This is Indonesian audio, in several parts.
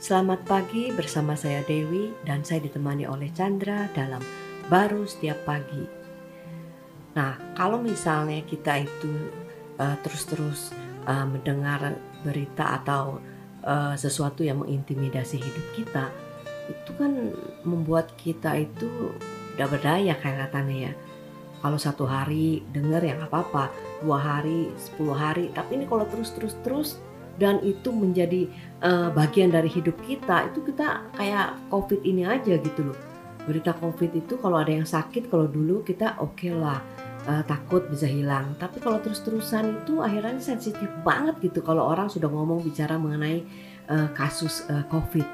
Selamat pagi bersama saya Dewi dan saya ditemani oleh Chandra dalam Baru Setiap Pagi. Nah, kalau misalnya kita itu uh, terus-terus uh, mendengar berita atau uh, sesuatu yang mengintimidasi hidup kita, itu kan membuat kita itu udah berdaya kayak katanya ya. Kalau satu hari dengar ya apa-apa, dua hari, sepuluh hari, tapi ini kalau terus-terus-terus dan itu menjadi uh, bagian dari hidup kita itu kita kayak covid ini aja gitu loh. Berita covid itu kalau ada yang sakit kalau dulu kita oke okay lah uh, takut bisa hilang. Tapi kalau terus-terusan itu akhirnya sensitif banget gitu kalau orang sudah ngomong bicara mengenai uh, kasus uh, covid.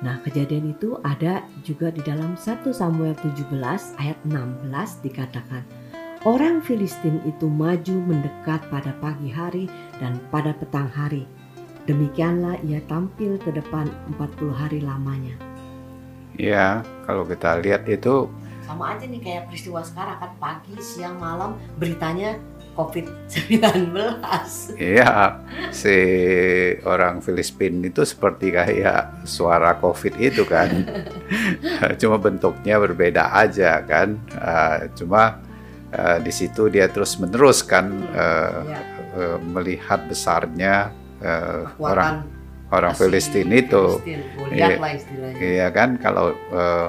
Nah, kejadian itu ada juga di dalam 1 Samuel 17 ayat 16 dikatakan, Orang Filistin itu maju mendekat pada pagi hari dan pada petang hari Demikianlah ia tampil ke depan 40 hari lamanya. Ya, kalau kita lihat itu sama aja nih kayak peristiwa sekarang kan pagi, siang, malam beritanya COVID-19. Iya, si orang Filipin itu seperti kayak suara COVID itu kan. cuma bentuknya berbeda aja kan. Uh, cuma uh, di situ dia terus meneruskan uh, ya. uh, melihat besarnya uh, orang orang Filistin itu, iya, iya kan? Kalau uh,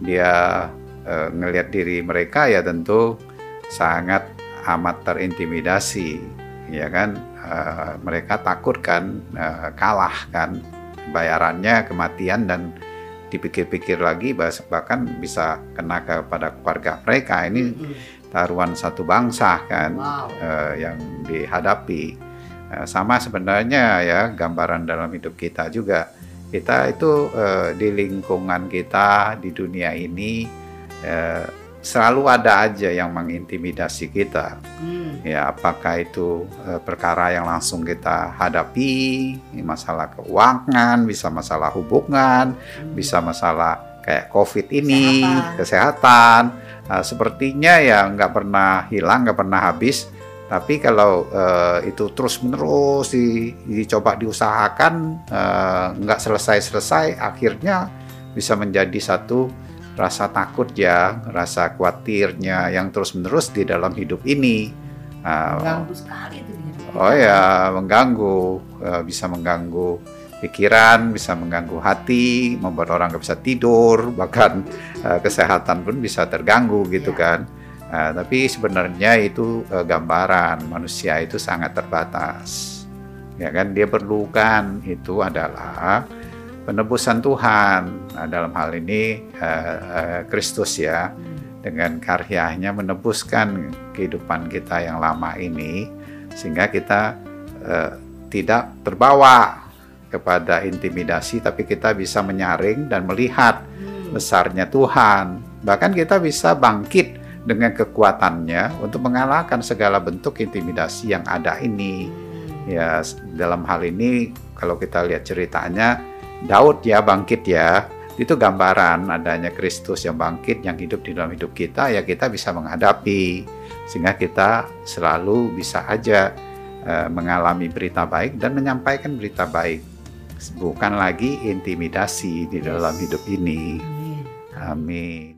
dia uh, ngelihat diri mereka ya tentu sangat amat terintimidasi, ya kan? Uh, mereka takut kan? Uh, kalah kan? Bayarannya kematian dan dipikir-pikir lagi bahkan bisa kena kepada keluarga mereka. Ini taruhan satu bangsa kan? Wow. uh, yang dihadapi Eh, sama sebenarnya ya gambaran dalam hidup kita juga. Kita itu eh, di lingkungan kita di dunia ini eh, selalu ada aja yang mengintimidasi kita. Hmm. Ya, apakah itu eh, perkara yang langsung kita hadapi, masalah keuangan, bisa masalah hubungan, hmm. bisa masalah kayak COVID ini, kesehatan. kesehatan. Nah, sepertinya ya nggak pernah hilang, nggak pernah habis tapi kalau uh, itu terus menerus di, dicoba diusahakan uh, nggak selesai-selesai, akhirnya bisa menjadi satu rasa takut ya, rasa khawatirnya yang terus menerus di dalam hidup ini. Uh, mengganggu sekali itu. Oh ya, mengganggu, uh, bisa mengganggu pikiran, bisa mengganggu hati, membuat orang nggak bisa tidur, bahkan uh, kesehatan pun bisa terganggu gitu ya. kan. Nah, tapi sebenarnya itu uh, gambaran manusia itu sangat terbatas. Ya kan dia perlukan itu adalah penebusan Tuhan. Nah, dalam hal ini uh, Kristus ya dengan karyanya menebuskan kehidupan kita yang lama ini sehingga kita uh, tidak terbawa kepada intimidasi tapi kita bisa menyaring dan melihat hmm. besarnya Tuhan. Bahkan kita bisa bangkit dengan kekuatannya untuk mengalahkan segala bentuk intimidasi yang ada ini. Ya, dalam hal ini kalau kita lihat ceritanya Daud ya bangkit ya. Itu gambaran adanya Kristus yang bangkit yang hidup di dalam hidup kita ya kita bisa menghadapi sehingga kita selalu bisa aja uh, mengalami berita baik dan menyampaikan berita baik bukan lagi intimidasi di dalam hidup ini. Amin.